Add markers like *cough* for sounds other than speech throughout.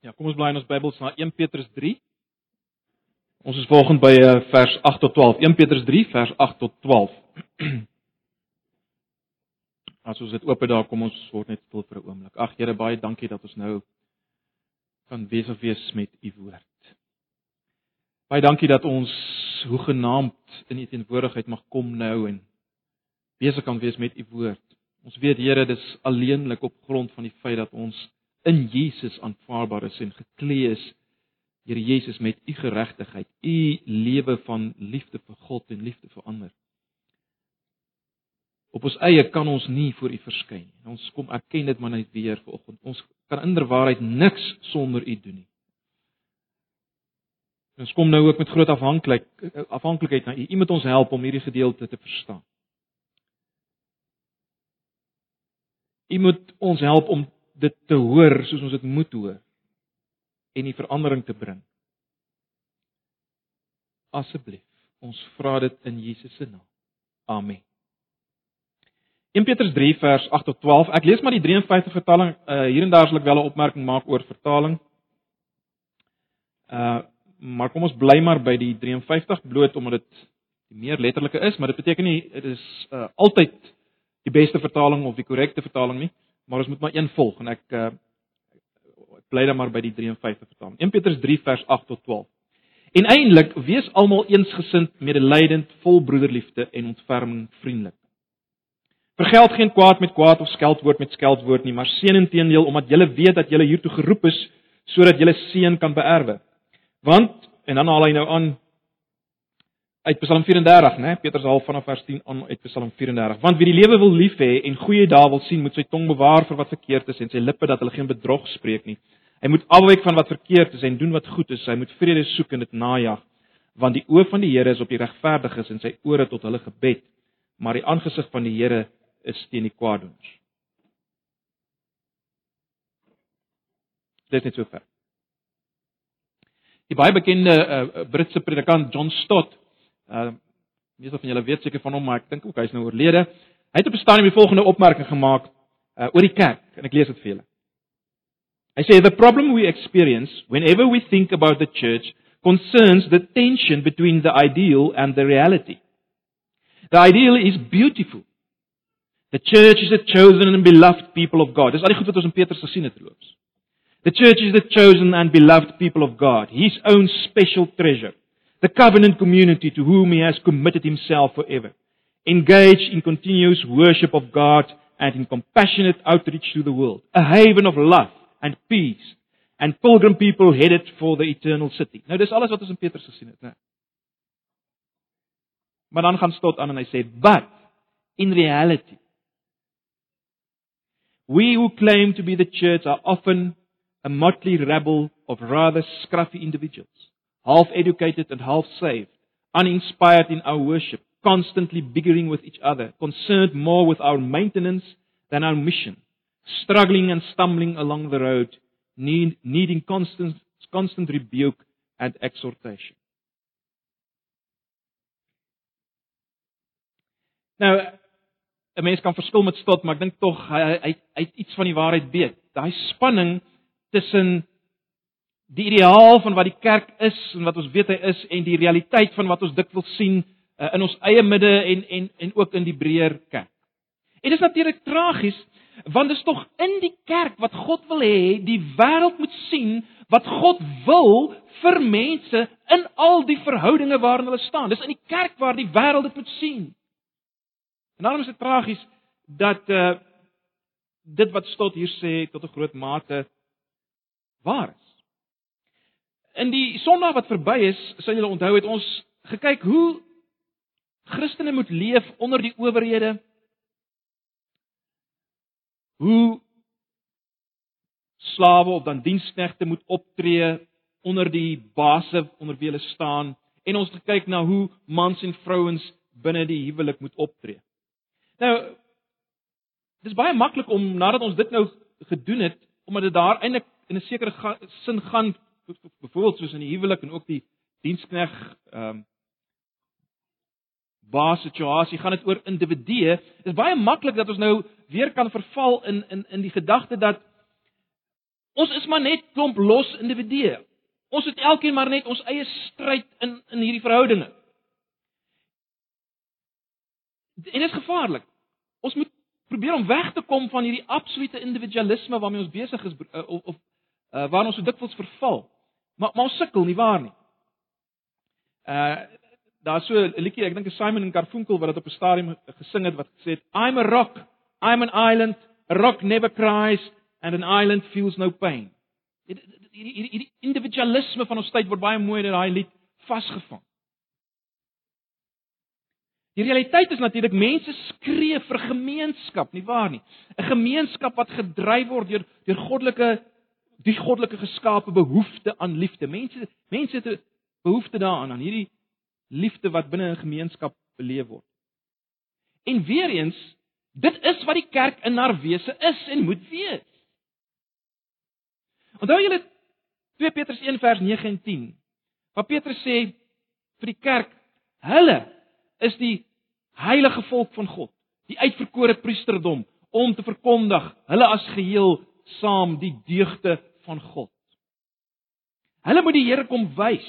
Ja, kom ons bly in ons Bybels na 1 Petrus 3. Ons is volgens by eh, vers 8 tot 12. 1 Petrus 3 vers 8 tot 12. *clears throat* As ons dit oop het daar, kom ons word net stil vir 'n oomblik. Ag Here, baie dankie dat ons nou kan besig wees met u woord. Baie dankie dat ons hoegenaamd in u teenwoordigheid mag kom nou en besig kan wees met u woord. Ons weet Here, dis alleenlik op grond van die feit dat ons in Jesus aanvaarbaar is en geklee is Here Jesus met u geregtigheid, u lewe van liefde vir God en liefde vir ander. Op ons eie kan ons nie voor u verskyn nie. Ons kom erken dit maar net weer vanoggend. Ons kan inderwaarheid niks sonder u doen nie. Ons kom nou ook met groot afhanklik afhanklikheid na u. U moet ons help om hierdie gedeelte te verstaan. U moet ons help om dit te hoor soos ons dit moet hoor en die verandering te bring. Asseblief, ons vra dit in Jesus se naam. Amen. 1 Petrus 3 vers 8 tot 12. Ek lees maar die 53 vertaling. Uh hier en daar sal ek wel 'n opmerking maak oor vertaling. Uh maar kom ons bly maar by die 53 bloot omdat dit die meer letterlike is, maar dit beteken nie dit is uh altyd die beste vertaling of die korrekte vertaling nie maar ons moet maar een volg en ek uh, ek bly dan maar by die 53 vertaling. 1 Petrus 3 vers 8 tot 12. En eintlik wees almal eensgesind, medelydend, vol broederliefde en ontferming, vriendelik. Vergeld geen kwaad met kwaad of skeldwoord met skeldwoord nie, maar seën inteendeel omdat julle weet dat julle hiertoe geroep is sodat julle seën kan beerwe. Want en dan haal hy nou aan uit Psalm 34, né? Petrus half vanaf vers 10 aan uit Psalm 34. Want wie die lewe wil lief hê en goeie dae wil sien, moet sy tong bewaar vir wat verkeerd is en sy lippe dat hulle geen bedrog spreek nie. Hy moet afwyk van wat verkeerd is en doen wat goed is. Hy moet vrede soek en dit najag, want die oë van die Here is op die regverdiges en sy ore tot hulle gebed, maar die aangesig van die Here is teen die kwaadoeners. Dit is net so ver. Die baie bekende uh, Britse predikant John Stott Uh meeste van julle weet seker van hom, maar ek dink ook hy is nou oorlede. Hy het op 'n stadium die volgende opmerking gemaak uh oor die kerk en ek lees dit vir julle. Hy sê the problem we experience whenever we think about the church concerns the tension between the ideal and the reality. The ideal is beautiful. The church is a chosen and beloved people of God. Dis al die goed wat ons in Petrus gesien het loops. The church is the chosen and beloved people of God, his own special treasure the covenant community to whom he has committed himself forever. Engage in continuous worship of God and in compassionate outreach to the world. A haven of love and peace and pilgrim people headed for the eternal city. Nou dis alles wat ons in Petrus gesien het, né? Maar dan gaan stot aan en hy sê, "But in reality we who claim to be the church are often a motley rabble of rather scruffy individuals half educated and half saved, uninspired in our worship, constantly bickering with each other, concerned more with our maintenance than our mission, struggling and stumbling along the road, need, needing constant, constant rebuke and exhortation. Nou 'n mens kan verskil met stot, maar ek dink tog hy hy hy het iets van die waarheid weet. Daai spanning tussen die ideaal van wat die kerk is en wat ons weet hy is en die realiteit van wat ons dikwels sien uh, in ons eie midde en en en ook in die breër kerk. En dit is natuurlik tragies want dit is tog in die kerk wat God wil hê die wêreld moet sien wat God wil vir mense in al die verhoudinge waarin hulle staan. Dis in die kerk waar die wêreld dit moet sien. En daarom is dit tragies dat uh dit wat stot hier sê tot 'n groot mate waar is in die Sondag wat verby is, sal julle onthou het ons gekyk hoe Christene moet leef onder die owerhede. Hoe slawe of dan diensknegte moet optree onder die baase onder wie hulle staan en ons gekyk na hoe mans en vrouens binne die huwelik moet optree. Nou dis baie maklik om nadat ons dit nou gedoen het omdat dit daar eintlik in 'n sekere sin gaan byvoorbeeld soos in die huwelik en ook die dienskneg ehm um, baas situasie gaan dit oor individue. Dit is baie maklik dat ons nou weer kan verval in in in die gedagte dat Ons is maar net klomp los individue. Ons het elkeen maar net ons eie stryd in in hierdie verhoudinge. En dit is gevaarlik. Ons moet probeer om weg te kom van hierdie absolute individualisme waarmee ons besig is uh, of of uh, waar ons so dikwels verval. Maar maar ons sukkel nie waar nie. Uh daar's so 'n liedjie, ek dink Simon en Garfunkel wat dit op 'n stadium gesing het wat gesê het I'm a rock, I'm an island, a rock never cries and an island feels no pain. Hierdie individualisme van ons tyd word baie mooi in daai lied vasgevang. Die realiteit is natuurlik mense skree vir gemeenskap, nie waar nie? 'n Gemeenskap wat gedryf word deur deur goddelike die goddelike geskape behoefte aan liefde. Mense mense het 'n behoefte daaraan aan hierdie liefde wat binne 'n gemeenskap beleef word. En weer eens, dit is wat die kerk in haar wese is en moet wees. Onthou julle 2 Petrus 1 vers 9 en 10. Wat Petrus sê vir die kerk, hulle is die heilige volk van God, die uitverkore priesterdom om te verkondig hulle as geheel saam die deugde van God. Hulle moet die Here kom wys,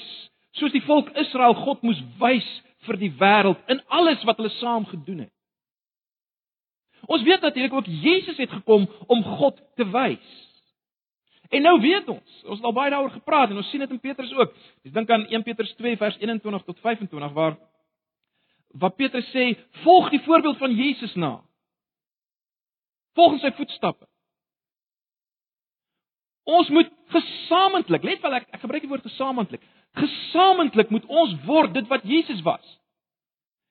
soos die volk Israel God moes wys vir die wêreld in alles wat hulle saam gedoen het. Ons weet natuurlik ook Jesus het gekom om God te wys. En nou weet ons, ons het al baie daaroor gepraat en ons sien dit in Petrus ook. Ek dink aan 1 Petrus 2 vers 21 tot 25 waar wat Petrus sê, volg die voorbeeld van Jesus na. Volg sy voetstappe. Ons moet gesamentlik, let wel ek ek gebruik die woord gesamentlik. Gesamentlik moet ons word dit wat Jesus was.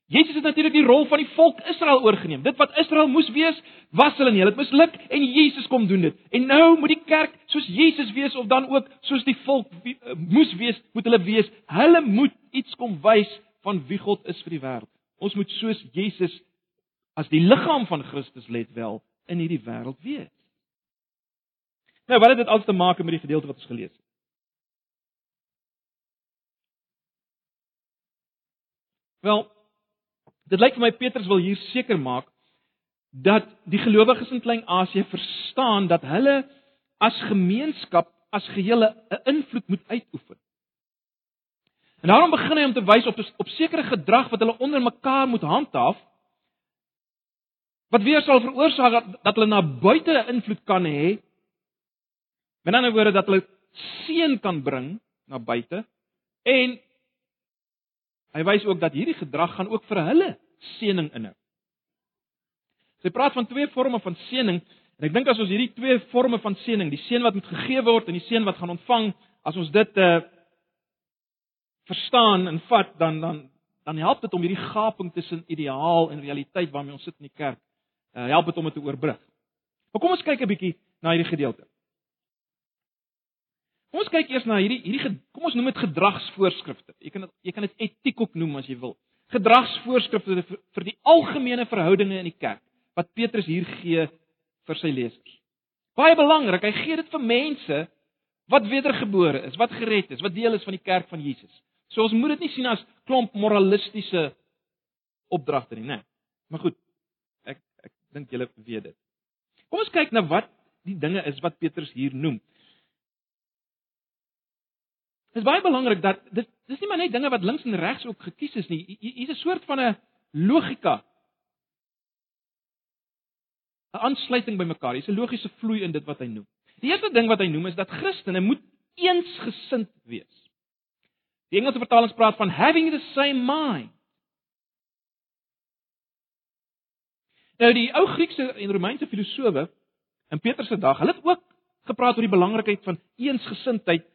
Jesus het natuurlik die rol van die volk Israel oorgeneem. Dit wat Israel moes wees, was hulle nie. Hulle het misluk en Jesus kom doen dit. En nou moet die kerk soos Jesus wees of dan ook soos die volk uh, moes wees, moet hulle wees. Hulle moet iets kom wys van wie God is vir die wêreld. Ons moet soos Jesus as die liggaam van Christus let wel in hierdie wêreld wees. Nou, wat het dit alles te maak met die gedeelte wat ons gelees het? Wel, dit lyk vir my Petrus wil hier seker maak dat die gelowiges in Klein-Asië verstaan dat hulle as gemeenskap as gehele 'n invloed moet uitoefen. En daarom begin hy om te wys op op sekere gedrag wat hulle onder mekaar moet handhaaf wat weer sal veroorsaak dat, dat hulle na buite 'n invloed kan hê. Met ander woorde dat hulle seën kan bring na buite en hy wys ook dat hierdie gedrag gaan ook vir hulle seëning inhou. Sy praat van twee forme van seëning en ek dink as ons hierdie twee forme van seëning, die seën wat moet gegee word en die seën wat gaan ontvang, as ons dit uh verstaan en vat dan dan dan help dit om hierdie gaping tussen ideaal en realiteit waarmee ons sit in die kerk. Uh, help dit om dit te oorbrug. Maar kom ons kyk 'n bietjie na hierdie gedeelte. Kom ons kyk eers na hierdie hierdie kom ons noem dit gedragsvoorskrifte. Jy kan dit jy kan dit etiek ook noem as jy wil. Gedragsvoorskrifte vir, vir die algemene verhoudinge in die kerk wat Petrus hier gee vir sy lesers. Baie belangrik, hy gee dit vir mense wat wedergebore is, wat gered is, wat deel is van die kerk van Jesus. So ons moet dit nie sien as klomp moralistiese opdragte nie, né? Maar goed. Ek ek dink julle weet dit. Kom ons kyk na wat die dinge is wat Petrus hier noem. Dit is baie belangrik dat dit dis nie maar net dinge wat links en regs ook gekies is nie. Hier's 'n soort van 'n logika. 'n Aansluiting by mekaar. Hier's 'n logiese vloei in dit wat hy noem. Die eerste ding wat hy noem is dat Christene moet eensgesind wees. Die Engelse vertaling praat van having the same mind. Nou die ou Griekse en Romeinse filosowe in Petrus se dag, hulle het ook gepraat oor die belangrikheid van eensgesindheid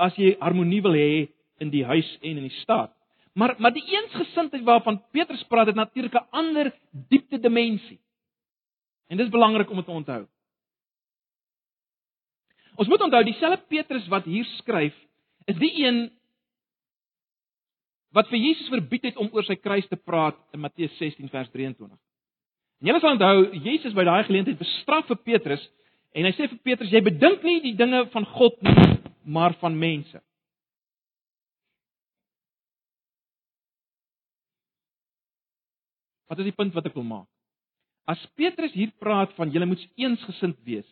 as jy harmonie wil hê in die huis en in die staat. Maar maar die eensgesindheid waarvan Petrus praat het natuurlik 'n ander diepte dimensie. En dit is belangrik om dit te onthou. Ons moet onthou dieselfde Petrus wat hier skryf, is die een wat vir Jesus verbied het om oor sy kruis te praat in Matteus 16 vers 23. En jy sal onthou Jesus by daai geleentheid bestraf vir Petrus en hy sê vir Petrus jy bedink nie die dinge van God nie, maar van mense. Wat is die punt wat ek wil maak? As Petrus hier praat van julle moet eensgesind wees,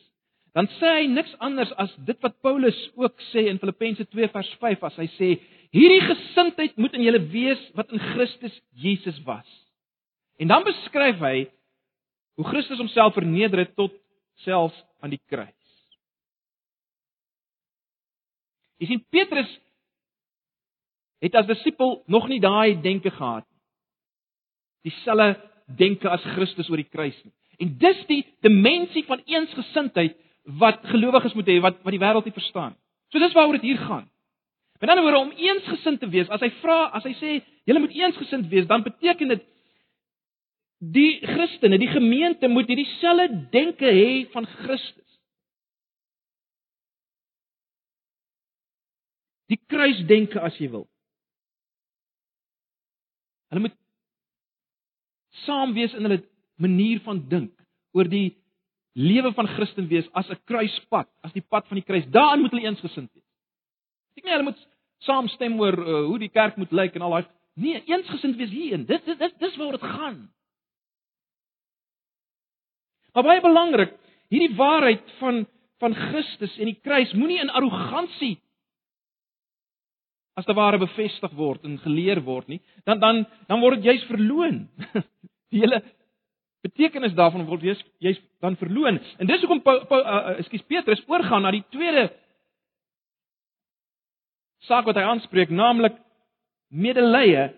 dan sê hy niks anders as dit wat Paulus ook sê in Filippense 2 vers 5 as hy sê hierdie gesindheid moet in julle wees wat in Christus Jesus was. En dan beskryf hy hoe Christus homself verneder het tot selfs aan die kruis. Jy sien Petrus het as disipel nog nie daai denke gehad nie. Dieselfde denke as Christus oor die kruis nie. En dis die dimensie van eensgesindheid wat gelowiges moet hê wat wat die wêreld nie verstaan. So dis waaroor dit hier gaan. Met ander woorde om eensgesind te wees, as hy vra, as hy sê julle moet eensgesind wees, dan beteken dit die Christene, die gemeente moet hierdie selfde denke hê van Christus. Die kruisdenke as jy wil. Hulle moet saam wees in hulle manier van dink oor die lewe van Christen wees as 'n kruispad, as die pad van die kruis. Daarin moet hulle eensgesind wees. Ek nie hulle moet saamstem oor uh, hoe die kerk moet lyk en al daai nee, eensgesind wees hierin. Dit dit dis, dis waaroor dit gaan. Maar baie belangrik, hierdie waarheid van van Christus en die kruis moenie in arrogansie as te ware bevestig word en geleer word nie. Dan dan dan word dit juis verloon. *laughs* Die hele betekenis daarvan word jy's jy's dan verloon. En dis hoekom Paul uh, ekskuus Petrus oorgaan na die tweede saak wat hy aanspreek, naamlik medelee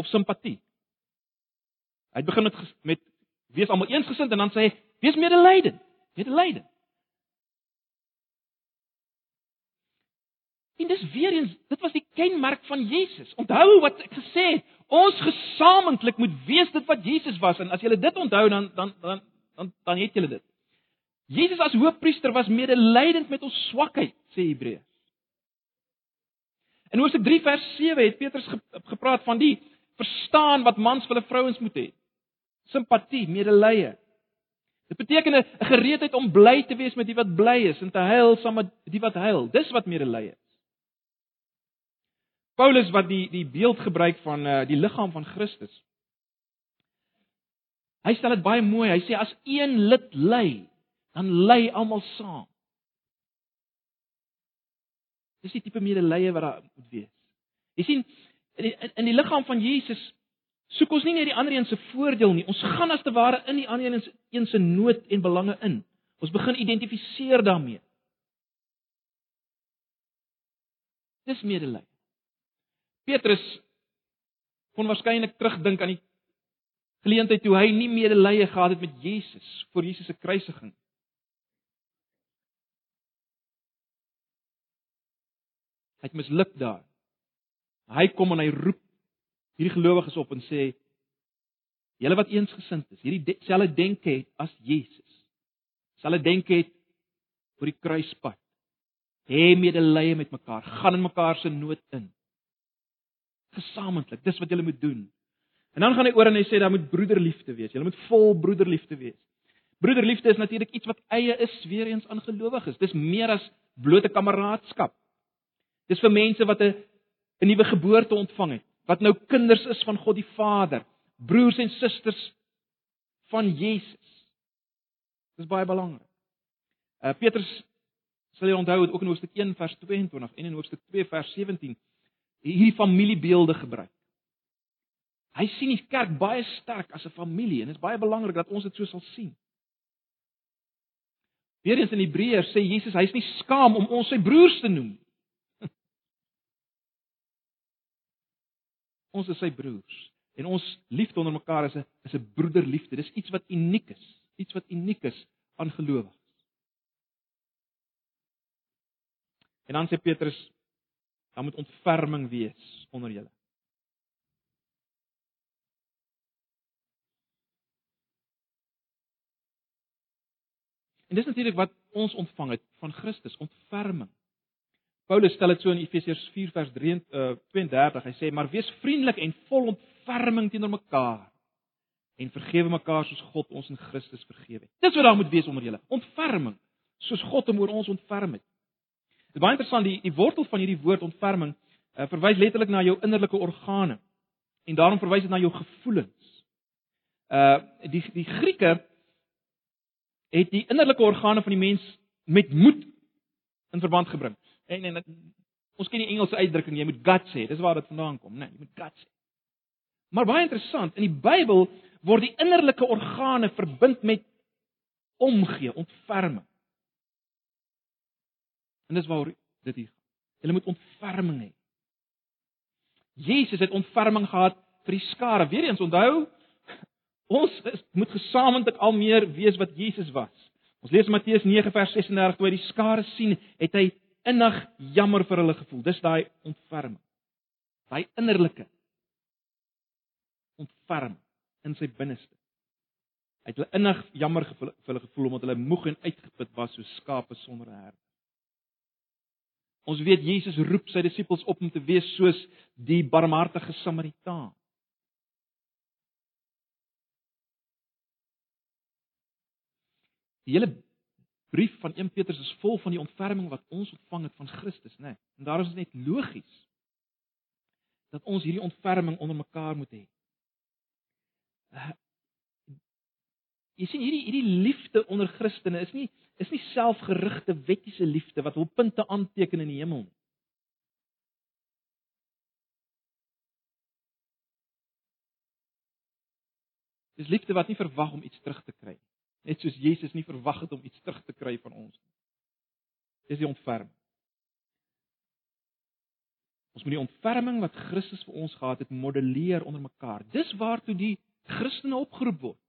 of simpatie. Hy begin met met wees almal eensgesind en dan sê hy wees medelydend, medelydend. En dis weer eens, dit was die kenmerk van Jesus. Onthou wat ek gesê het, ons gesamentlik moet wees dit wat Jesus was en as jy dit onthou dan dan dan dan dan het jy dit. Jesus as hoofpriester was medelydend met ons swakheid, sê Hebreërs. In Hoofstuk 3 vers 7 het Petrus gepraat van die verstaan wat mans vir hulle vrouens moet hê. Simpatie, medelee. Dit beteken 'n gereedheid om bly te wees met die wat bly is en te huil saam met die wat huil. Dis wat medelee is. Paulus wat die die beeld gebruik van uh, die liggaam van Christus. Hy stel dit baie mooi. Hy sê as een lid ly, dan ly almal saam. Dis die tipe medelee wat daar moet wees. Jy sien in die, in die liggaam van Jesus soek ons nie net die ander een se voordeel nie. Ons gaan as te ware in die ander een se nood en belange in. Ons begin identifiseer daarmee. Dis medelee. Petrus kon waarskynlik terugdink aan die geleentheid toe hy nie medelee gehad het met Jesus vir Jesus se kruisiging. Hy het misluk daar. Hy kom en hy roep hierdie gelowiges op en sê: "Julle wat eensgesind is, hierdie selfe denke het as Jesus. Selfe denke het oor die kruispad. Hê medelee met mekaar, gaan in mekaar se nood in." Gesamentlik. Dis wat julle moet doen. En dan gaan hy oor en hy sê daar moet broederliefde wees. Julle moet vol broederliefde wees. Broederliefde is natuurlik iets wat eie is weer eens aan gelowiges. Dis meer as blote kameraadskap. Dis vir mense wat 'n 'n nuwe geboorte ontvang het, wat nou kinders is van God die Vader, broers en susters van Jesus. Dis baie belangrik. Uh Petrus sal jy onthou het ook in Hoofstuk 1 vers 22 en in Hoofstuk 2 vers 17 hierdie familiebeelde gebruik. Hy sien die kerk baie sterk as 'n familie en dit is baie belangrik dat ons dit so sal sien. Weerens in Hebreërs sê Jesus hy's nie skaam om ons sy broers te noem. *laughs* ons is sy broers en ons liefde onder mekaar is 'n is 'n broederliefde. Dis iets wat uniek is, iets wat uniek is aan gelowiges. En dan sê Petrus Daar moet ontferming wees onder julle. En dis natuurlik wat ons ontvang het van Christus, ontferming. Paulus stel dit so in Efesiërs 4 vers 32. Hy sê: "Maar wees vriendelik en vol ontferming teenoor mekaar en vergewe mekaar soos God ons in Christus vergewe het." Dis wat daar moet wees onder julle, ontferming, soos God hom oor ons ontferm het. Dit is baie interessant die die wortel van hierdie woord ontferming uh, verwys letterlik na jou innerlike organe en daarom verwys dit na jou gevoelens. Uh die die Grieke het die innerlike organe van die mens met moed in verband gebring. En en ons ken die Engelse uitdrukking jy moet guts hê. Dis waar dit vandaan kom, né? Nee, jy moet guts hê. Maar baie interessant, in die Bybel word die innerlike organe verbind met omgee, ontferming. En dis waaroor dit hier gaan. Hulle moet ontferming hê. Jesus het ontferming gehad vir die skare. Weereens onthou, ons is, moet gesamentlik al meer wees wat Jesus was. Ons lees Matteus 9 vers 36 toe hy die skare sien, het hy innig jammer vir hulle gevoel. Dis daai ontferming. Daai innerlike ontferm in sy binneste. Hy het hulle innig jammer gevoel vir hulle gevoel omdat hulle moeg en uitgeput was soos skape sonder herder. Ons weet Jesus roep sy disippels op om te wees soos die barmhartige Samaritaan. Die hele brief van 1 Petrus is vol van die ontferming wat ons ontvang het van Christus, né? Nee. En daar is dit net logies dat ons hierdie ontferming onder mekaar moet hê. Uh, jy sien hierdie hierdie liefde onder Christene is nie is nie selfgerigte wettiese liefde wat wil punte aanteken in die hemel nie. Dis liefde wat nie verwag om iets terug te kry nie. Net soos Jesus nie verwag het om iets terug te kry van ons nie. Dis die ontferming. Ons moet die ontferming wat Christus vir ons gehad het modelleer onder mekaar. Dis waartoe die Christene opgeroep word.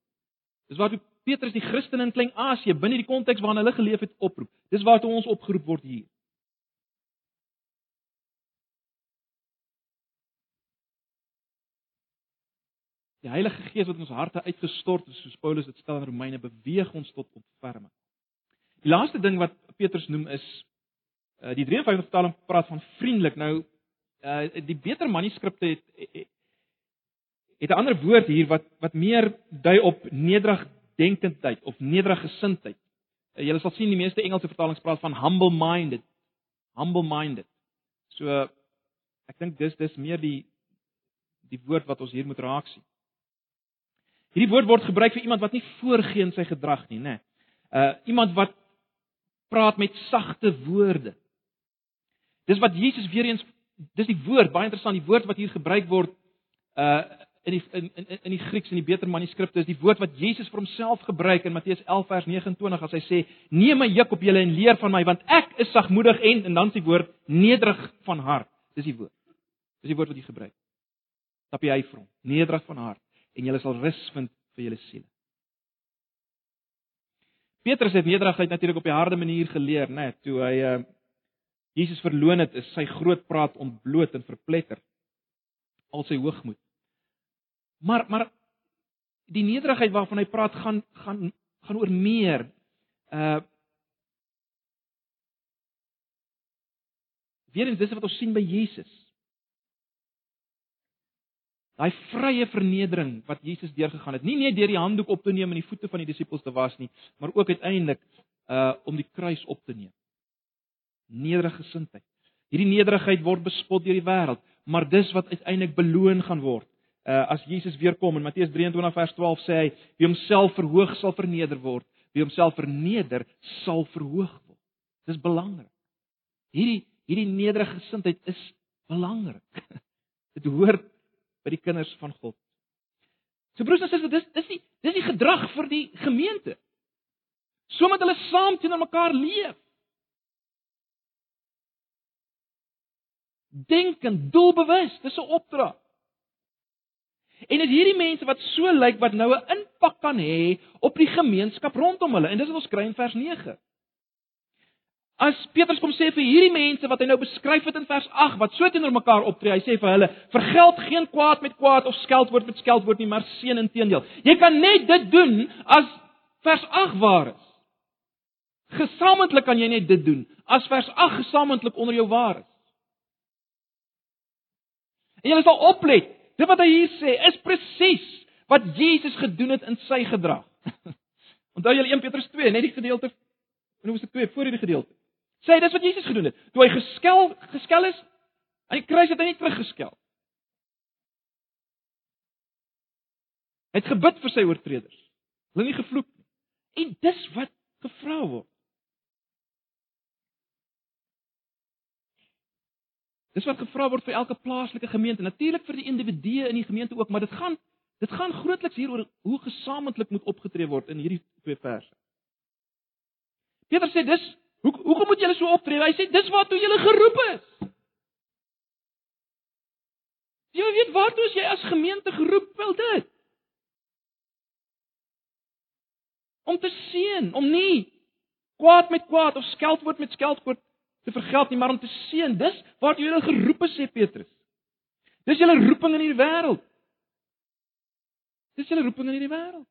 Dis waartoe Petrus die Christene in Klein-Asië binne die konteks waarin hulle geleef het oproep. Dis waartoe ons opgeroep word hier. Die Heilige Gees wat in ons harte uitgestort is, soos Paulus dit stel in Romeine, beweeg ons tot ontferming. Die laaste ding wat Petrus noem is uh die 53 vertaling praat van vriendelik. Nou uh die beter manuskripte het het 'n ander woord hier wat wat meer dui op nederigdenkendheid of nederigesindheid. Uh, Julle sal sien die meeste Engelse vertalings praat van humble minded. Humble minded. So ek dink dis dis meer die die woord wat ons hier moet raak sien. Hierdie woord word gebruik vir iemand wat nie voorgee in sy gedrag nie, né? Uh iemand wat praat met sagte woorde. Dis wat Jesus weer eens dis die woord, baie interessant, die woord wat hier gebruik word uh in die in in in die Grieks in die beter manuskripte is die woord wat Jesus vir homself gebruik in Matteus 11 vers 29 as hy sê: "Neem my juk op julle en leer van my, want ek is sagmoedig en en dan is die woord nederig van hart." Dis die woord. Dis die woord wat hy gebruik. Stap hy vir hom, nederig van hart en julle sal rus vind vir julle siele. Petrus het nederigheid natuurlik op die harde manier geleer, né, nee, toe hy uh Jesus verloon het, is sy groot praat ontbloot en verpletter al sy hoogmoed. Maar maar die nederigheid waarvan hy praat gaan gaan gaan oor meer. Uh Weerens dis wat ons sien by Jesus. Daai vrye vernedering wat Jesus deurgegaan het, nie net deur die handdoek op te neem en die voete van die disippels te was nie, maar ook uiteindelik uh om die kruis op te neem. Nederige gesindheid. Hierdie nederigheid word bespot deur die wêreld, maar dis wat uiteindelik beloon gaan word. Uh as Jesus weer kom in Matteus 23 vers 12 sê hy, wie homself verhoog sal verneder word, wie homself verneder sal verhoog word. Dis belangrik. Hierdie hierdie nederige gesindheid is belangrik. *laughs* Dit hoort by die kinders van God. So broers en susters, dis dis die dis die gedrag vir die gemeente. Sodat hulle saam teenoor mekaar leef. Denkend, doelbewus, dis 'n opdrag. En dit hierdie mense wat so lyk wat nou 'n impak kan hê op die gemeenskap rondom hulle en dis wat ons kry in vers 9. As Petrus kom sê vir hierdie mense wat hy nou beskryf het in vers 8 wat so teenoor mekaar optree, hy sê vir hulle: "Vergeld geen kwaad met kwaad of skeldwoord met skeldwoord nie, maar seën inteendeel." Jy kan net dit doen as vers 8 waar is. Gesamentlik kan jy net dit doen as vers 8 gesamentlik onder jou waar is. En jy sal oplet. Dit wat hy hier sê is presies wat Jesus gedoen het in sy gedrag. *laughs* Onthou julle 1 Petrus 2, net die gedeelte in Hoofstuk 2 voor hierdie gedeelte. Sê dis wat Jesus gedoen het. Toe hy geskel geskel is aan die kruis het hy nie teruggeskel. Hy het gebid vir sy oortreders. Hulle nie gevloek nie. En dis wat gevra word. Dis wat gevra word vir elke plaaslike gemeente, natuurlik vir die individue in die gemeente ook, maar dit gaan dit gaan grootliks hieroor hoe gesamentlik moet opgetree word in hierdie twee verse. Petrus sê dis hoe hoekom moet julle so optree? Hy sê dis waartoe julle geroep is. Jy weet waartoe is jy as gemeente geroep? Wel dit. Om te seën, om nie kwaad met kwaad of skeldwoord met skeldwoord te vergeld nie, maar om te seën. Dis waartoe jy geroep is, sê Petrus. Dis julle roeping in hierdie wêreld. Dis julle roeping in hierdie wêreld.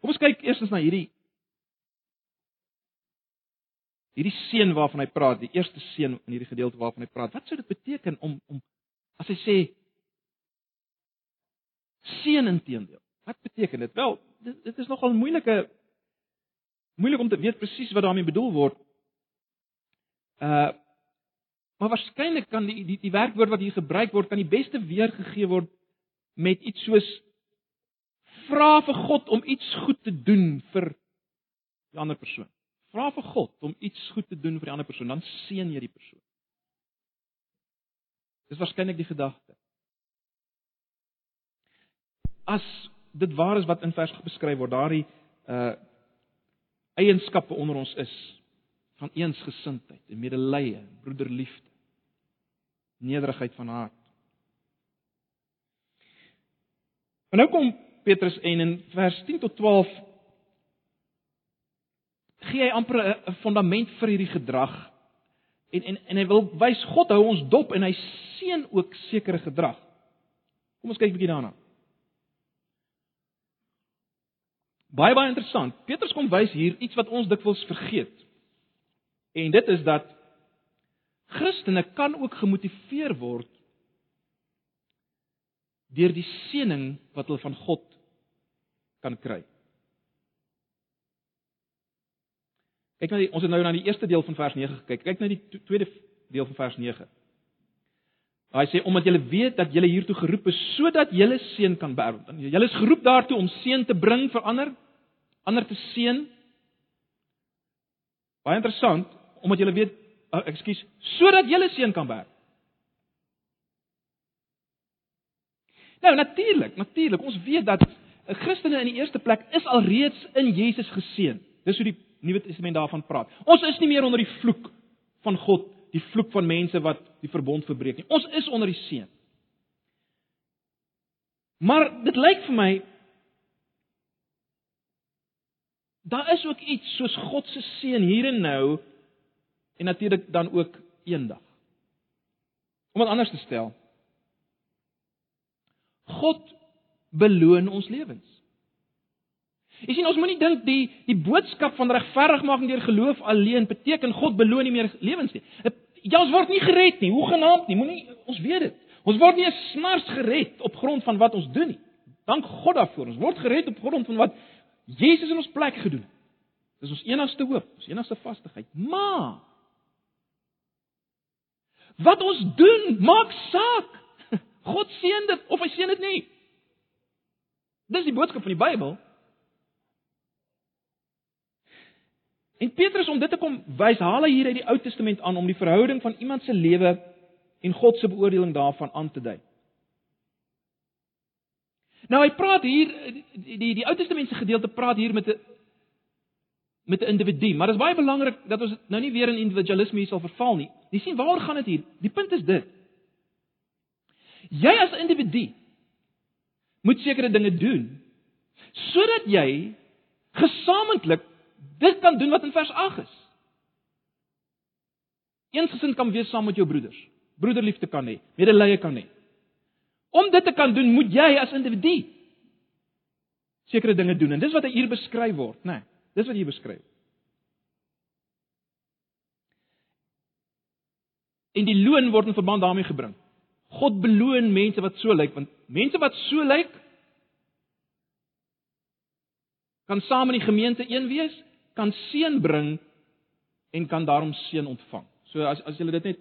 Kom ons kyk eers na hierdie hierdie seën waarvan hy praat, die eerste seën in hierdie gedeelte waarvan hy praat. Wat sou dit beteken om om as hy sê seën inteendeel. Wat beteken dit? Wel, dit, dit is nogal moeilike moeilik om te weet presies wat daarmee bedoel word. Uh maar waarskynlik kan die die die werkwoord wat hier gebruik word kan die beste weergegee word met iets soos vra vir God om iets goed te doen vir die ander persoon. Vra vir God om iets goed te doen vir die ander persoon, dan seën jy die persoon. Dis waarskynlik die gedagte as dit waar is wat in vers beskryf word, daardie uh eienskappe onder ons is van eensgesindheid en medelee, broederliefde, nederigheid van hart. En nou kom Petrus en in vers 10 tot 12 gee hy amper 'n fundament vir hierdie gedrag. En en en hy wil wys God hou ons dop en hy seën ook sekere gedrag. Kom ons kyk 'n bietjie daarna. Baie baie interessant. Petrus kom wys hier iets wat ons dikwels vergeet. En dit is dat Christene kan ook gemotiveer word deur die seëning wat hulle van God kan kry. Kyk nou, ons het nou na die eerste deel van vers 9 gekyk. Kyk nou die tweede deel van vers 9. Hy sê omdat julle weet dat julle hiertoe geroep is sodat julle seën kan bær. Julle is geroep daartoe om seën te bring vir ander, ander te seën. Baie interessant, omdat julle weet, uh, ekskuus, sodat julle seën kan bær. Nou natuurlik, natuurlik, ons weet dat 'n Christene in die eerste plek is alreeds in Jesus geseën. Dis hoe die Nuwe Testament daarvan praat. Ons is nie meer onder die vloek van God nie die vloek van mense wat die verbond verbreek nie. Ons is onder die seën. Maar dit lyk vir my daar is ook iets soos God se seën hier en nou en natuurlik dan ook eendag. Om dit anders te stel. God beloon ons lewens. Jy sien ons moenie dink die die boodskap van regverdigmaking deur geloof alleen beteken God beloon nie meer lewens nie. Ja, ons word nie gered nie, hoegenaamd nie. Moenie ons weet dit. Ons word nie snars gered op grond van wat ons doen nie. Dank God daarvoor. Ons word gered op grond van wat Jesus in ons plek gedoen het. Dis ons enigste hoop, ons enigste vastigheid. Maar wat ons doen, maak saak. *laughs* God seën dit of hy seën dit nie. Dis die boodskap van die Bybel. En Petrus om dit te kom wys, haal hy hier uit die Ou Testament aan om die verhouding van iemand se lewe en God se beoordeling daarvan aan te dui. Nou hy praat hier die die, die Ou Testamentiese gedeelte praat hier met 'n met 'n individu, maar dit is baie belangrik dat ons nou nie weer in individualisme hier sal verval nie. Jy sien waaroor gaan dit hier? Die punt is dit. Jy as individu moet sekere dinge doen sodat jy gesamentlik dit kan doen wat in vers 8 is. Eensgesind kan wees saam met jou broeders. Broederliefde kan hê, medelee kan hê. Om dit te kan doen, moet jy as individu sekere dinge doen en dis wat hier beskryf word, né? Nee, dis wat hier beskryf. En die loon word in verband daarmee gebring. God beloon mense wat so lyk, want mense wat so lyk kan saam in die gemeente een wees kan seën bring en kan daarom seën ontvang. So as as jy dit net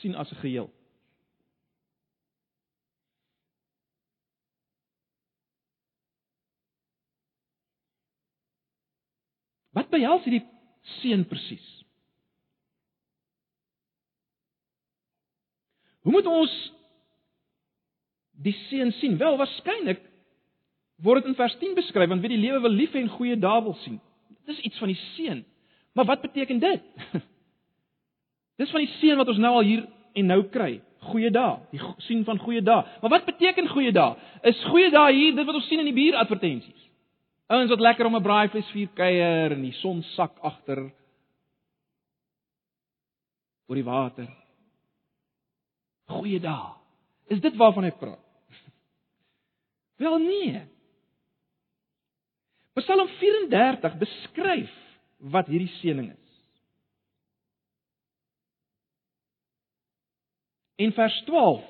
sien as 'n geheel. Wat behels hierdie seën presies? Hoe moet ons die seën sien? Wel, waarskynlik word dit in vers 10 beskryf want wie die lewe wil lief hê en goeie dae wil sien. Dis iets van die seën. Maar wat beteken dit? *laughs* Dis van die seën wat ons nou al hier en nou kry. Goeie dae, die sien van goeie dae. Maar wat beteken goeie dae? Is goeie dae hier dit wat ons sien in die bieradvertensies? Ouens wat lekker om 'n braaivleisvuur kuier en die son sak agter oor die water. Goeie dae. Is dit waarvan hy praat? *laughs* Wel nee. Psalm 34 beskryf wat hierdie seëning is. En vers 12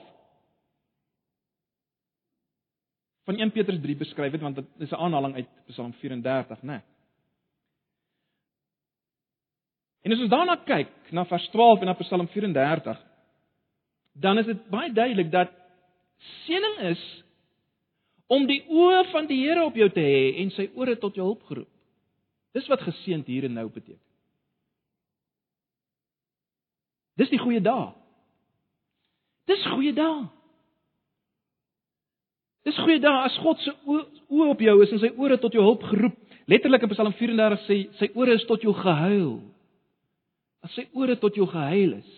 van 1 Petrus 3 beskryf dit want dit is 'n aanhaling uit Psalm 34, né? Nee. En as ons daarna kyk na vers 12 en na Psalm 34, dan is dit baie duidelik dat seëning is om die oë van die Here op jou te hê en sy ore tot jou hulp geroep. Dis wat geseënd hier en nou beteken. Dis die goeie dae. Dis goeie dae. Dis goeie dae as God se oë op jou is en sy ore tot jou hulp geroep. Letterlik in Psalm 34 sê sy ore is tot jou gehuil. As sy ore tot jou gehuil is.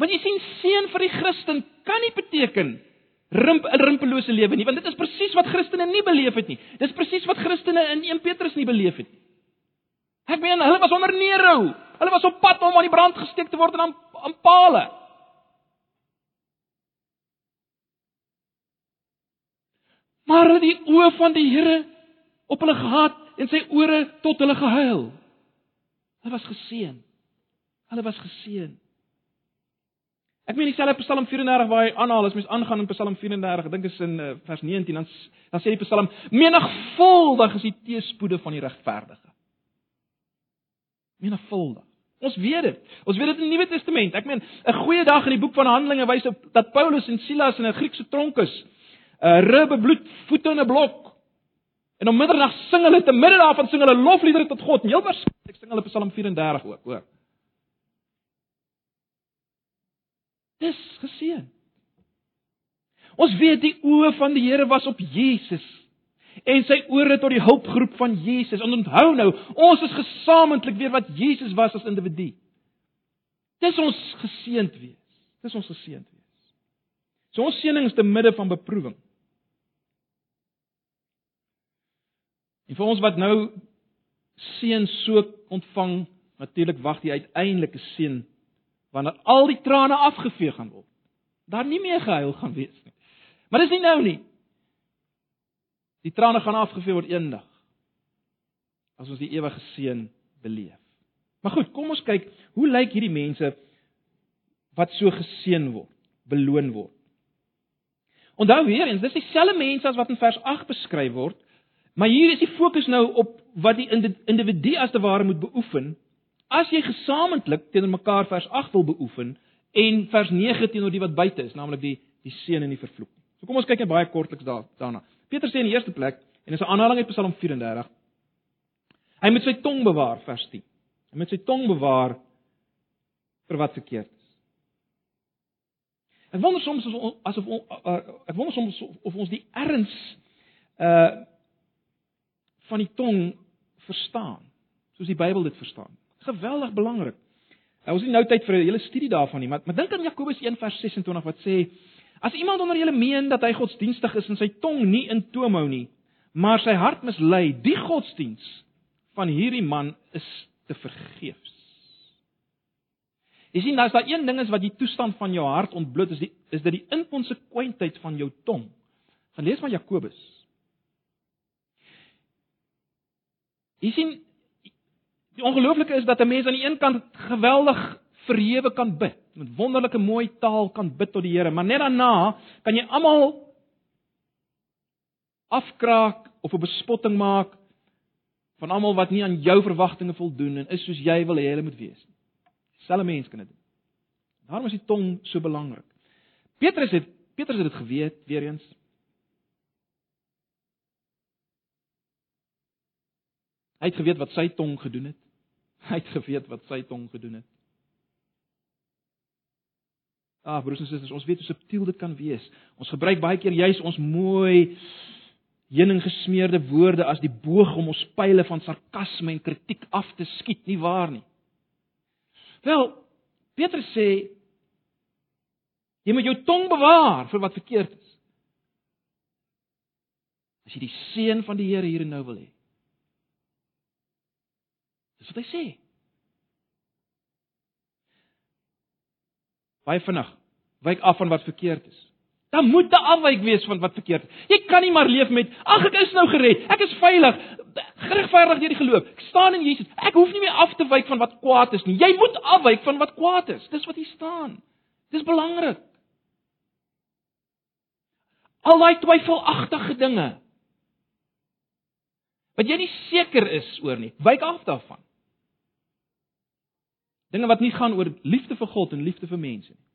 Want jy sien seën vir die Christen kan nie beteken rimp 'n rimpelose lewe nie, want dit is presies wat Christene nie beleef het nie. Dis presies wat Christene in 1 Petrus nie beleef het nie. Ek meen hulle was onder Nero. Hulle was op pad om aan die brand gesteek te word en aan aan palle. Maar hulle die oë van die Here op hulle gehad en sy ore tot hulle gehuil. Hulle was geseën. Hulle was geseën. Ek meen dieselfde Psalm 34 waar hy aanhaal as mens aangaan in Psalm 34, ek dink is in uh, vers 19 dan dan sê die Psalm menigvuldig is die teëspoede van die regverdige. Menigvuldig. Ons weet dit. Ons weet dit in die Nuwe Testament. Ek meen 'n goeie dag in die boek van Handelinge wys op dat Paulus en Silas in 'n Griekse tronk is. 'n uh, ribbe bloed, voete in 'n blok. En om middernag sing hulle te midde daarvan sing hulle lofliedere tot God. Heel waarskynlik sing hulle Psalm 34 ook, hoor. Dis geseën. Ons weet die oë van die Here was op Jesus en sy ore tot die hulpgroep van Jesus. En onthou nou, ons is gesamentlik weer wat Jesus was as individu. Dis ons geseënd wees. Dis ons geseënd wees. So ons seëning is te midde van beproewing. En vir ons wat nou seën so ontvang, natuurlik wag die uiteindelike seën wanneer al die trane afgevee gaan word. Daar nie meer gehuil gaan wees nie. Maar dis nie nou nie. Die trane gaan afgevee word eendag. As ons die ewige seën beleef. Maar goed, kom ons kyk, hoe lyk hierdie mense wat so geseën word, beloon word? Onthou weer eens, dis dieselfde mense as wat in vers 8 beskryf word, Maar hier is die fokus nou op wat die individu as te ware moet beoefen. As jy gesamentlik teenoor mekaar vers 8 wil beoefen en vers 9 teenoor die wat buite is, naamlik die die seën en die vervloeking. So kom ons kyk net baie kortliks daar daarna. Petrus sê in die eerste plek en dis 'n aanhaling uit Psalm 34. Hy moet sy tong bewaar vers 10. Hy moet sy tong bewaar vir wat verkeerd is. Ek wonder soms asof ek wonder soms of ons die erns uh van die tong verstaan, soos die Bybel dit verstaan. Geweldig belangrik. Nou ons het nou tyd vir 'n hele studie daarvan nie, maar maar dink aan Jakobus 1:26 wat sê as iemand onder julle meen dat hy godsdienstig is en sy tong nie in toom hou nie, maar sy hart mislei, die godsdiens van hierdie man is te vergeefs. Jy sien, as daar een ding is wat die toestand van jou hart ontbloot is, die, is dit die inkonsekwentheid van jou tong. Gaan lees maar Jakobus Jy sien die ongelooflike is dat 'n mens aan die een kant geweldig verhewe kan bid, met wonderlike mooi taal kan bid tot die Here, maar net daarna kan jy almal afkraak of 'n bespotting maak van almal wat nie aan jou verwagtinge voldoen en is soos jy wil hê hulle moet wees. Selfe mens kan dit doen. Daarom is die tong so belangrik. Petrus het Petrus het dit geweet weer eens. Hy het geweet wat sy tong gedoen het. Hy het geweet wat sy tong gedoen het. Ag broers en susters, ons weet hoe subtiel dit kan wees. Ons gebruik baie keer juis ons mooi heuning gesmeerde woorde as die boog om ons pile van sarkasme en kritiek af te skiet, nie waar nie? Wel, Petrus sê jy moet jou tong bewaar vir wat verkeerd is. As jy die seën van die Here hier en nou wil hê. Dis wat hy sê. Baie vinnig wyk af van wat verkeerd is. Dan moet 'n afwyk wees van wat verkeerd is. Jy kan nie maar leef met ag ek is nou gered. Ek is veilig. Geregverdig deur die geloof. Ek staan in Jesus. Ek hoef nie meer af te wyk van wat kwaad is nie. Jy moet afwyk van wat kwaad is. Dis wat hier staan. Dis belangrik. Al daai twyfelagtige dinge wat jy nie seker is oor nie, wyk af daarvan. Dinge wat nie gaan oor liefde vir God en liefde vir mense nie.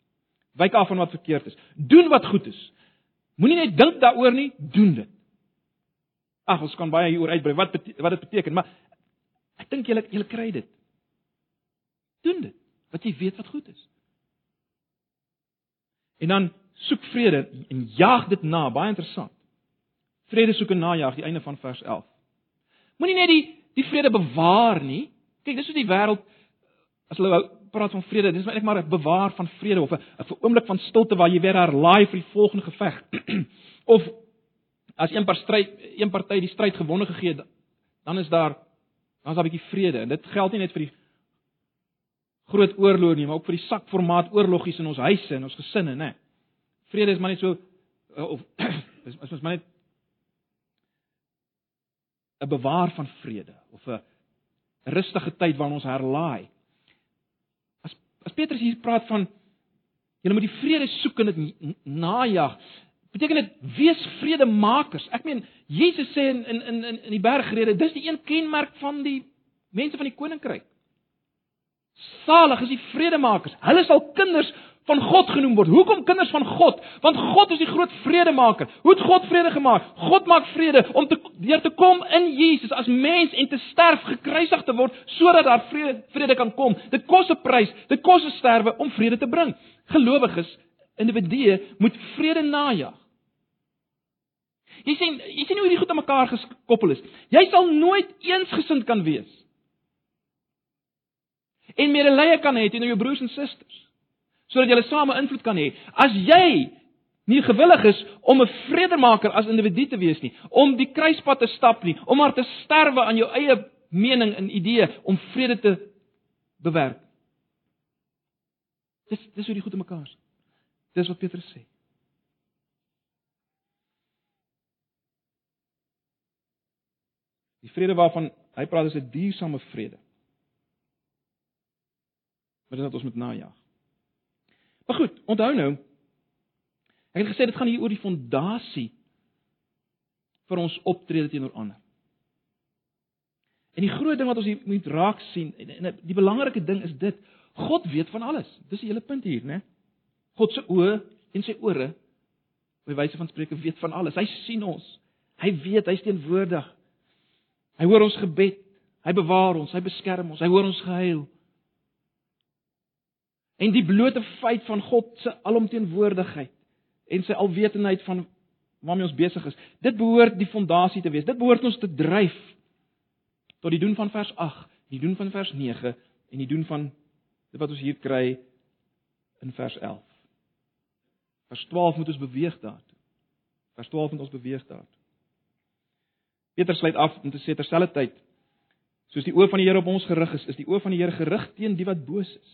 Wyk af van wat verkeerd is. Doen wat goed is. Moenie net dink daaroor nie, doen dit. Ag, ons kan baie hieroor uitbrei wat wat dit beteken, maar ek dink julle julle kry dit. Doen dit wat jy weet wat goed is. En dan soek vrede en jaag dit na, baie interessant. Vrede soek en najag, die einde van vers 11. Moenie net die die vrede bewaar nie. Kyk, dis hoe die wêreld as hulle praat van vrede, dis eintlik maar 'n bewaar van vrede of 'n oomblik van stilte waar jy weer herlaai vir die volgende geveg. *clears throat* of as een paar stryd, een party die stryd gewonne gegee het, dan is daar dan is daar 'n bietjie vrede. En dit geld nie net vir die groot oorlog nie, maar ook vir die sakformaat oorlogies in ons huise en ons gesinne, né? Vrede is maar net so of *clears throat* is is maar net 'n bewaar van vrede of 'n rustige tyd waarin ons herlaai. As Petrus hier praat van julle moet die vrede soek en dit najag, beteken dit wees vredemakers. Ek meen Jesus sê in in in in die bergrede, dis die een kenmerk van die mense van die koninkryk. Salig is die vredemakers. Hulle sal kinders van God genoem word. Hoekom kinders van God? Want God is die groot vredemaker. Hoe het God vrede gemaak? God maak vrede om te deur te kom in Jesus as mens en te sterf, gekruisig te word sodat daar vrede vrede kan kom. Dit kos 'n prys. Dit kos 'n sterwe om vrede te bring. Gelowiges, individue moet vrede najag. Jy sien, jy sien hoe hierdie goed aan mekaar gekoppel is. Jy sal nooit eensgesind kan wees. En medelee kan hê teenoor jou broers en susters sodat julle same invloed kan hê. As jy nie gewillig is om 'n vredemaker as individu te wees nie, om die kruispunt te stap nie, om maar te sterwe aan jou eie mening en idee om vrede te bewerk. Dis dis hoe die goed in mekaar is. Dis wat Petrus sê. Die vrede waarvan hy praat is 'n duursame vrede. Maar dit is wat ons moet najag. Maar goed, onthou nou. Ek het gesê dit gaan hier oor die fondasie vir ons optrede teenoor ander. En die groot ding wat ons hier moet raak sien en, die belangrike ding is dit, God weet van alles. Dis die hele punt hier, né? God se oë en sy ore by wyse van spreuke weet van alles. Hy sien ons. Hy weet, hy's teenwoordig. Hy hoor ons gebed. Hy bewaar ons, hy beskerm ons, hy hoor ons gehuil. En die blote feit van God se alomteenwoordigheid en sy alwetendheid van waarmee ons besig is, dit behoort die fondasie te wees. Dit behoort ons te dryf tot die doen van vers 8, die doen van vers 9 en die doen van dit wat ons hier kry in vers 11. Vers 12 moet ons beweeg daartoe. Vers 12 moet ons beweeg daartoe. Petrus sluit af om te sê terselfdertyd soos die oë van die Here op ons gerig is, is die oë van die Here gerig teen die wat boos is.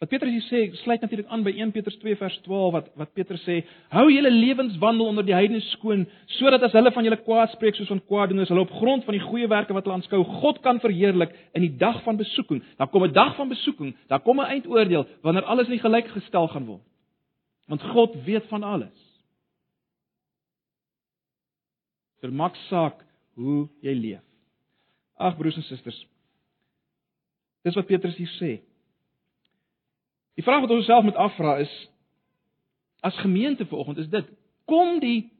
Wat Petrus hier sê, sluit natuurlik aan by 1 Petrus 2 vers 12 wat wat Petrus sê: "Hou julle lewenswandel onder die heidene skoon, sodat as hulle van julle kwaad spreek soos van kwaadoeners, hulle op grond van die goeie werke wat hulle aanskou, God kan verheerlik in die dag van besoeking. Daar kom 'n dag van besoeking, daar kom 'n eindoordeel wanneer alles nie gelyk gestel gaan word. Want God weet van alles. Dit maak saak hoe jy leef. Ag broers en susters. Dis wat Petrus hier sê. Die vraag wat ons self moet afvra is as gemeente vanoggend is dit: kom die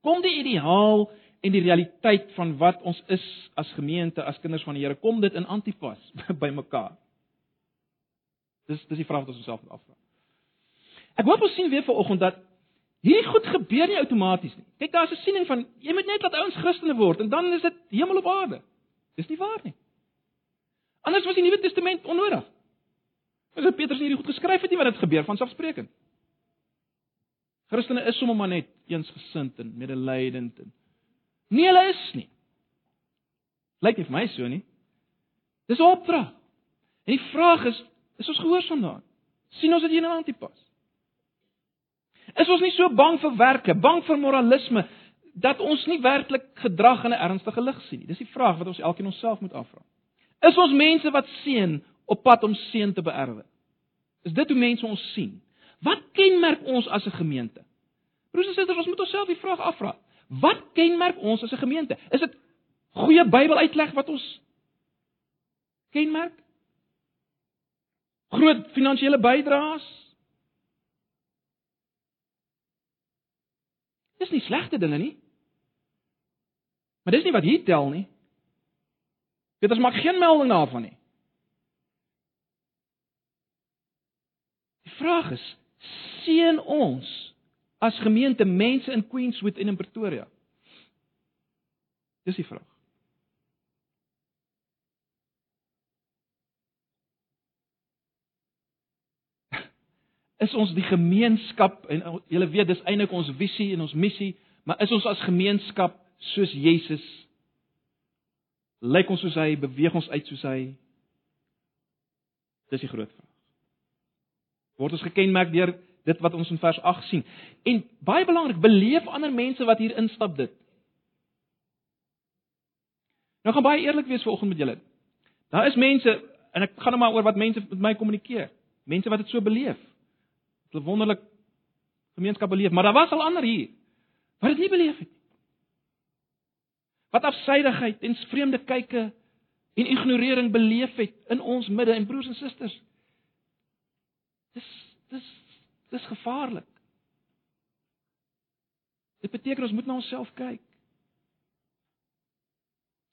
kom die ideaal en die realiteit van wat ons is as gemeente, as kinders van die Here, kom dit in antipas *laughs* by mekaar? Dis dis die vraag wat ons onsself moet afvra. Ek hoop ons sien weer vanoggend dat hierdie goed gebeur nie outomaties nie. Kyk, daar's 'n siening van jy moet net laat ouens Christene word en dan is dit hemel op aarde. Dis nie waar nie. Anders was die Nuwe Testament onnodig. As Petrus hierdie goed geskryf het, nie wat dit gebeur van selfsprekend. Christene is sommer maar net eensgesind en medelydend en nie hulle is nie. Lyk nie vir my so nie. Dis 'n opdrag. En die vraag is, is ons gehoorsaam daaraan? sien ons dit hier in Antipas? Is ons nie so bang vir werke, bang vir moralisme dat ons nie werklik gedrag in 'n ernstige lig sien nie? Dis die vraag wat ons elkeen onsself moet afvra. Is ons mense wat seën op pad om seën te beerwe? Is dit hoe mense ons sien? Wat kenmerk ons as 'n gemeente? Broers en susters, ons moet onsself die vraag afvra. Wat kenmerk ons as 'n gemeente? Is dit goeie Bybeluitleg wat ons kenmerk? Groot finansiële bydraes? Dis nie slegte dinge nie. Maar dis nie wat hier tel nie. Dit is maak geen melding daarvan nie. Die vraag is: seën ons as gemeente mense in Queenswood en in Pretoria? Dis die vraag. *laughs* Is ons die gemeenskap en julle weet dis eintlik ons visie en ons missie, maar is ons as gemeenskap soos Jesus Lyk ons soos hy, beweeg ons uit soos hy? Dis die groot vraag. Word ons gekenmerk deur dit wat ons in vers 8 sien? En baie belangrik, beleef ander mense wat hier instap dit. Nou gaan baie eerlik wees vanoggend met julle. Daar is mense en ek gaan nou maar oor wat mense met my kommunikeer. Mense wat dit so beleef. Hulle wonderlik gemeenskap beleef, maar daar was al ander hier wat dit nie beleef het nie wat afsydigheid en vreemde kyke en ignorering beleef het in ons midde en broers en susters. Dis dis dis gevaarlik. Dit beteken ons moet na onsself kyk.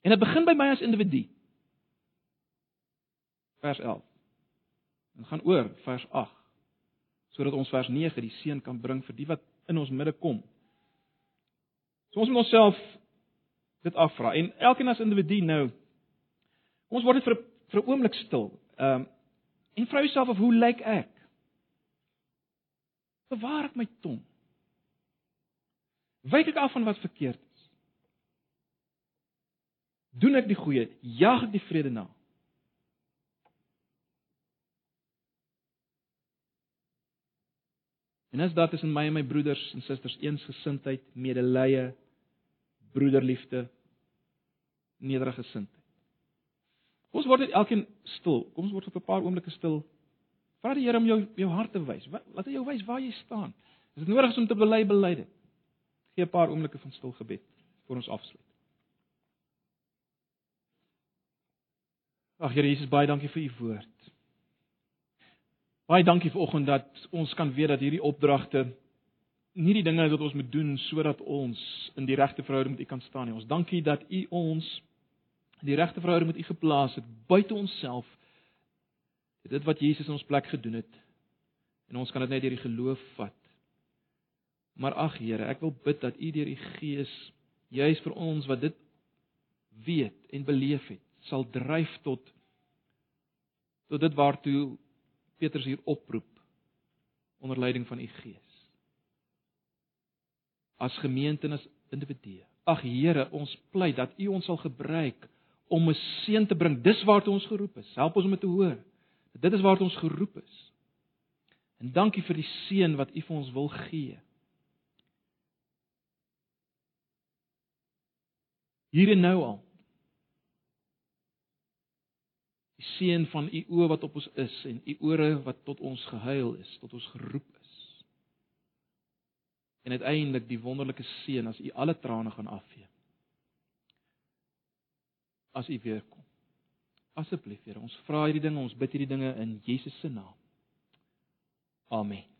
En dit begin by my as individu. Vers 11. En gaan oor vers 8 sodat ons vers 9 die seën kan bring vir die wat in ons midde kom. So ons moet onsself dit afvra. En elkeen as individu nou ons word net vir vir 'n oomblik stil. Ehm um, en vra jouself of hoe lyk ek? Bewaar ek my tong? Wyk ek af van wat verkeerd is? Doen ek die goeie? Jag ek die vrede na? En as daar tussen my en my broeders en susters eensgesindheid, medelee, broederliefde, nederige gesindheid. Kom ons word net elkeen stil. Kom ons word vir 'n paar oomblikke stil. Vra die Here om jou jou hart te wys. Laat hy jou wys waar jy staan. Is dit nodig om te bely bely dit? Gee 'n paar oomblikke van stil gebed voor ons afsluit. Ag Here Jesus, baie dankie vir u woord. Baie dankie vir oggend dat ons kan weet dat hierdie opdragte nie die dinge wat ons moet doen sodat ons in die regte verhouding met U kan staan nie. Ons dankie dat U ons die regte verhouding met U geplaas het buite onsself. Dit wat Jesus in ons plek gedoen het. En ons kan dit net deur die geloof vat. Maar ag Here, ek wil bid dat U deur die Gees juis vir ons wat dit weet en beleef het, sal dryf tot tot dit waartoe Petrus hier oproep onder leiding van U Gees as gemeente en as individue. Ag Here, ons pleit dat U ons sal gebruik om 'n seën te bring. Dis waartoe ons geroep is. Help ons om dit te hoor. Dit is waartoe ons geroep is. En dankie vir die seën wat U vir ons wil gee. Hier en nou al. Die seën van U oë wat op ons is en U ore wat tot ons gehuil is, tot ons geroep en uiteindelik die wonderlike seën as u alle trane gaan afvee. As u weer kom. Asseblief, Here, ons vra hierdie dinge, ons bid hierdie dinge in Jesus se naam. Amen.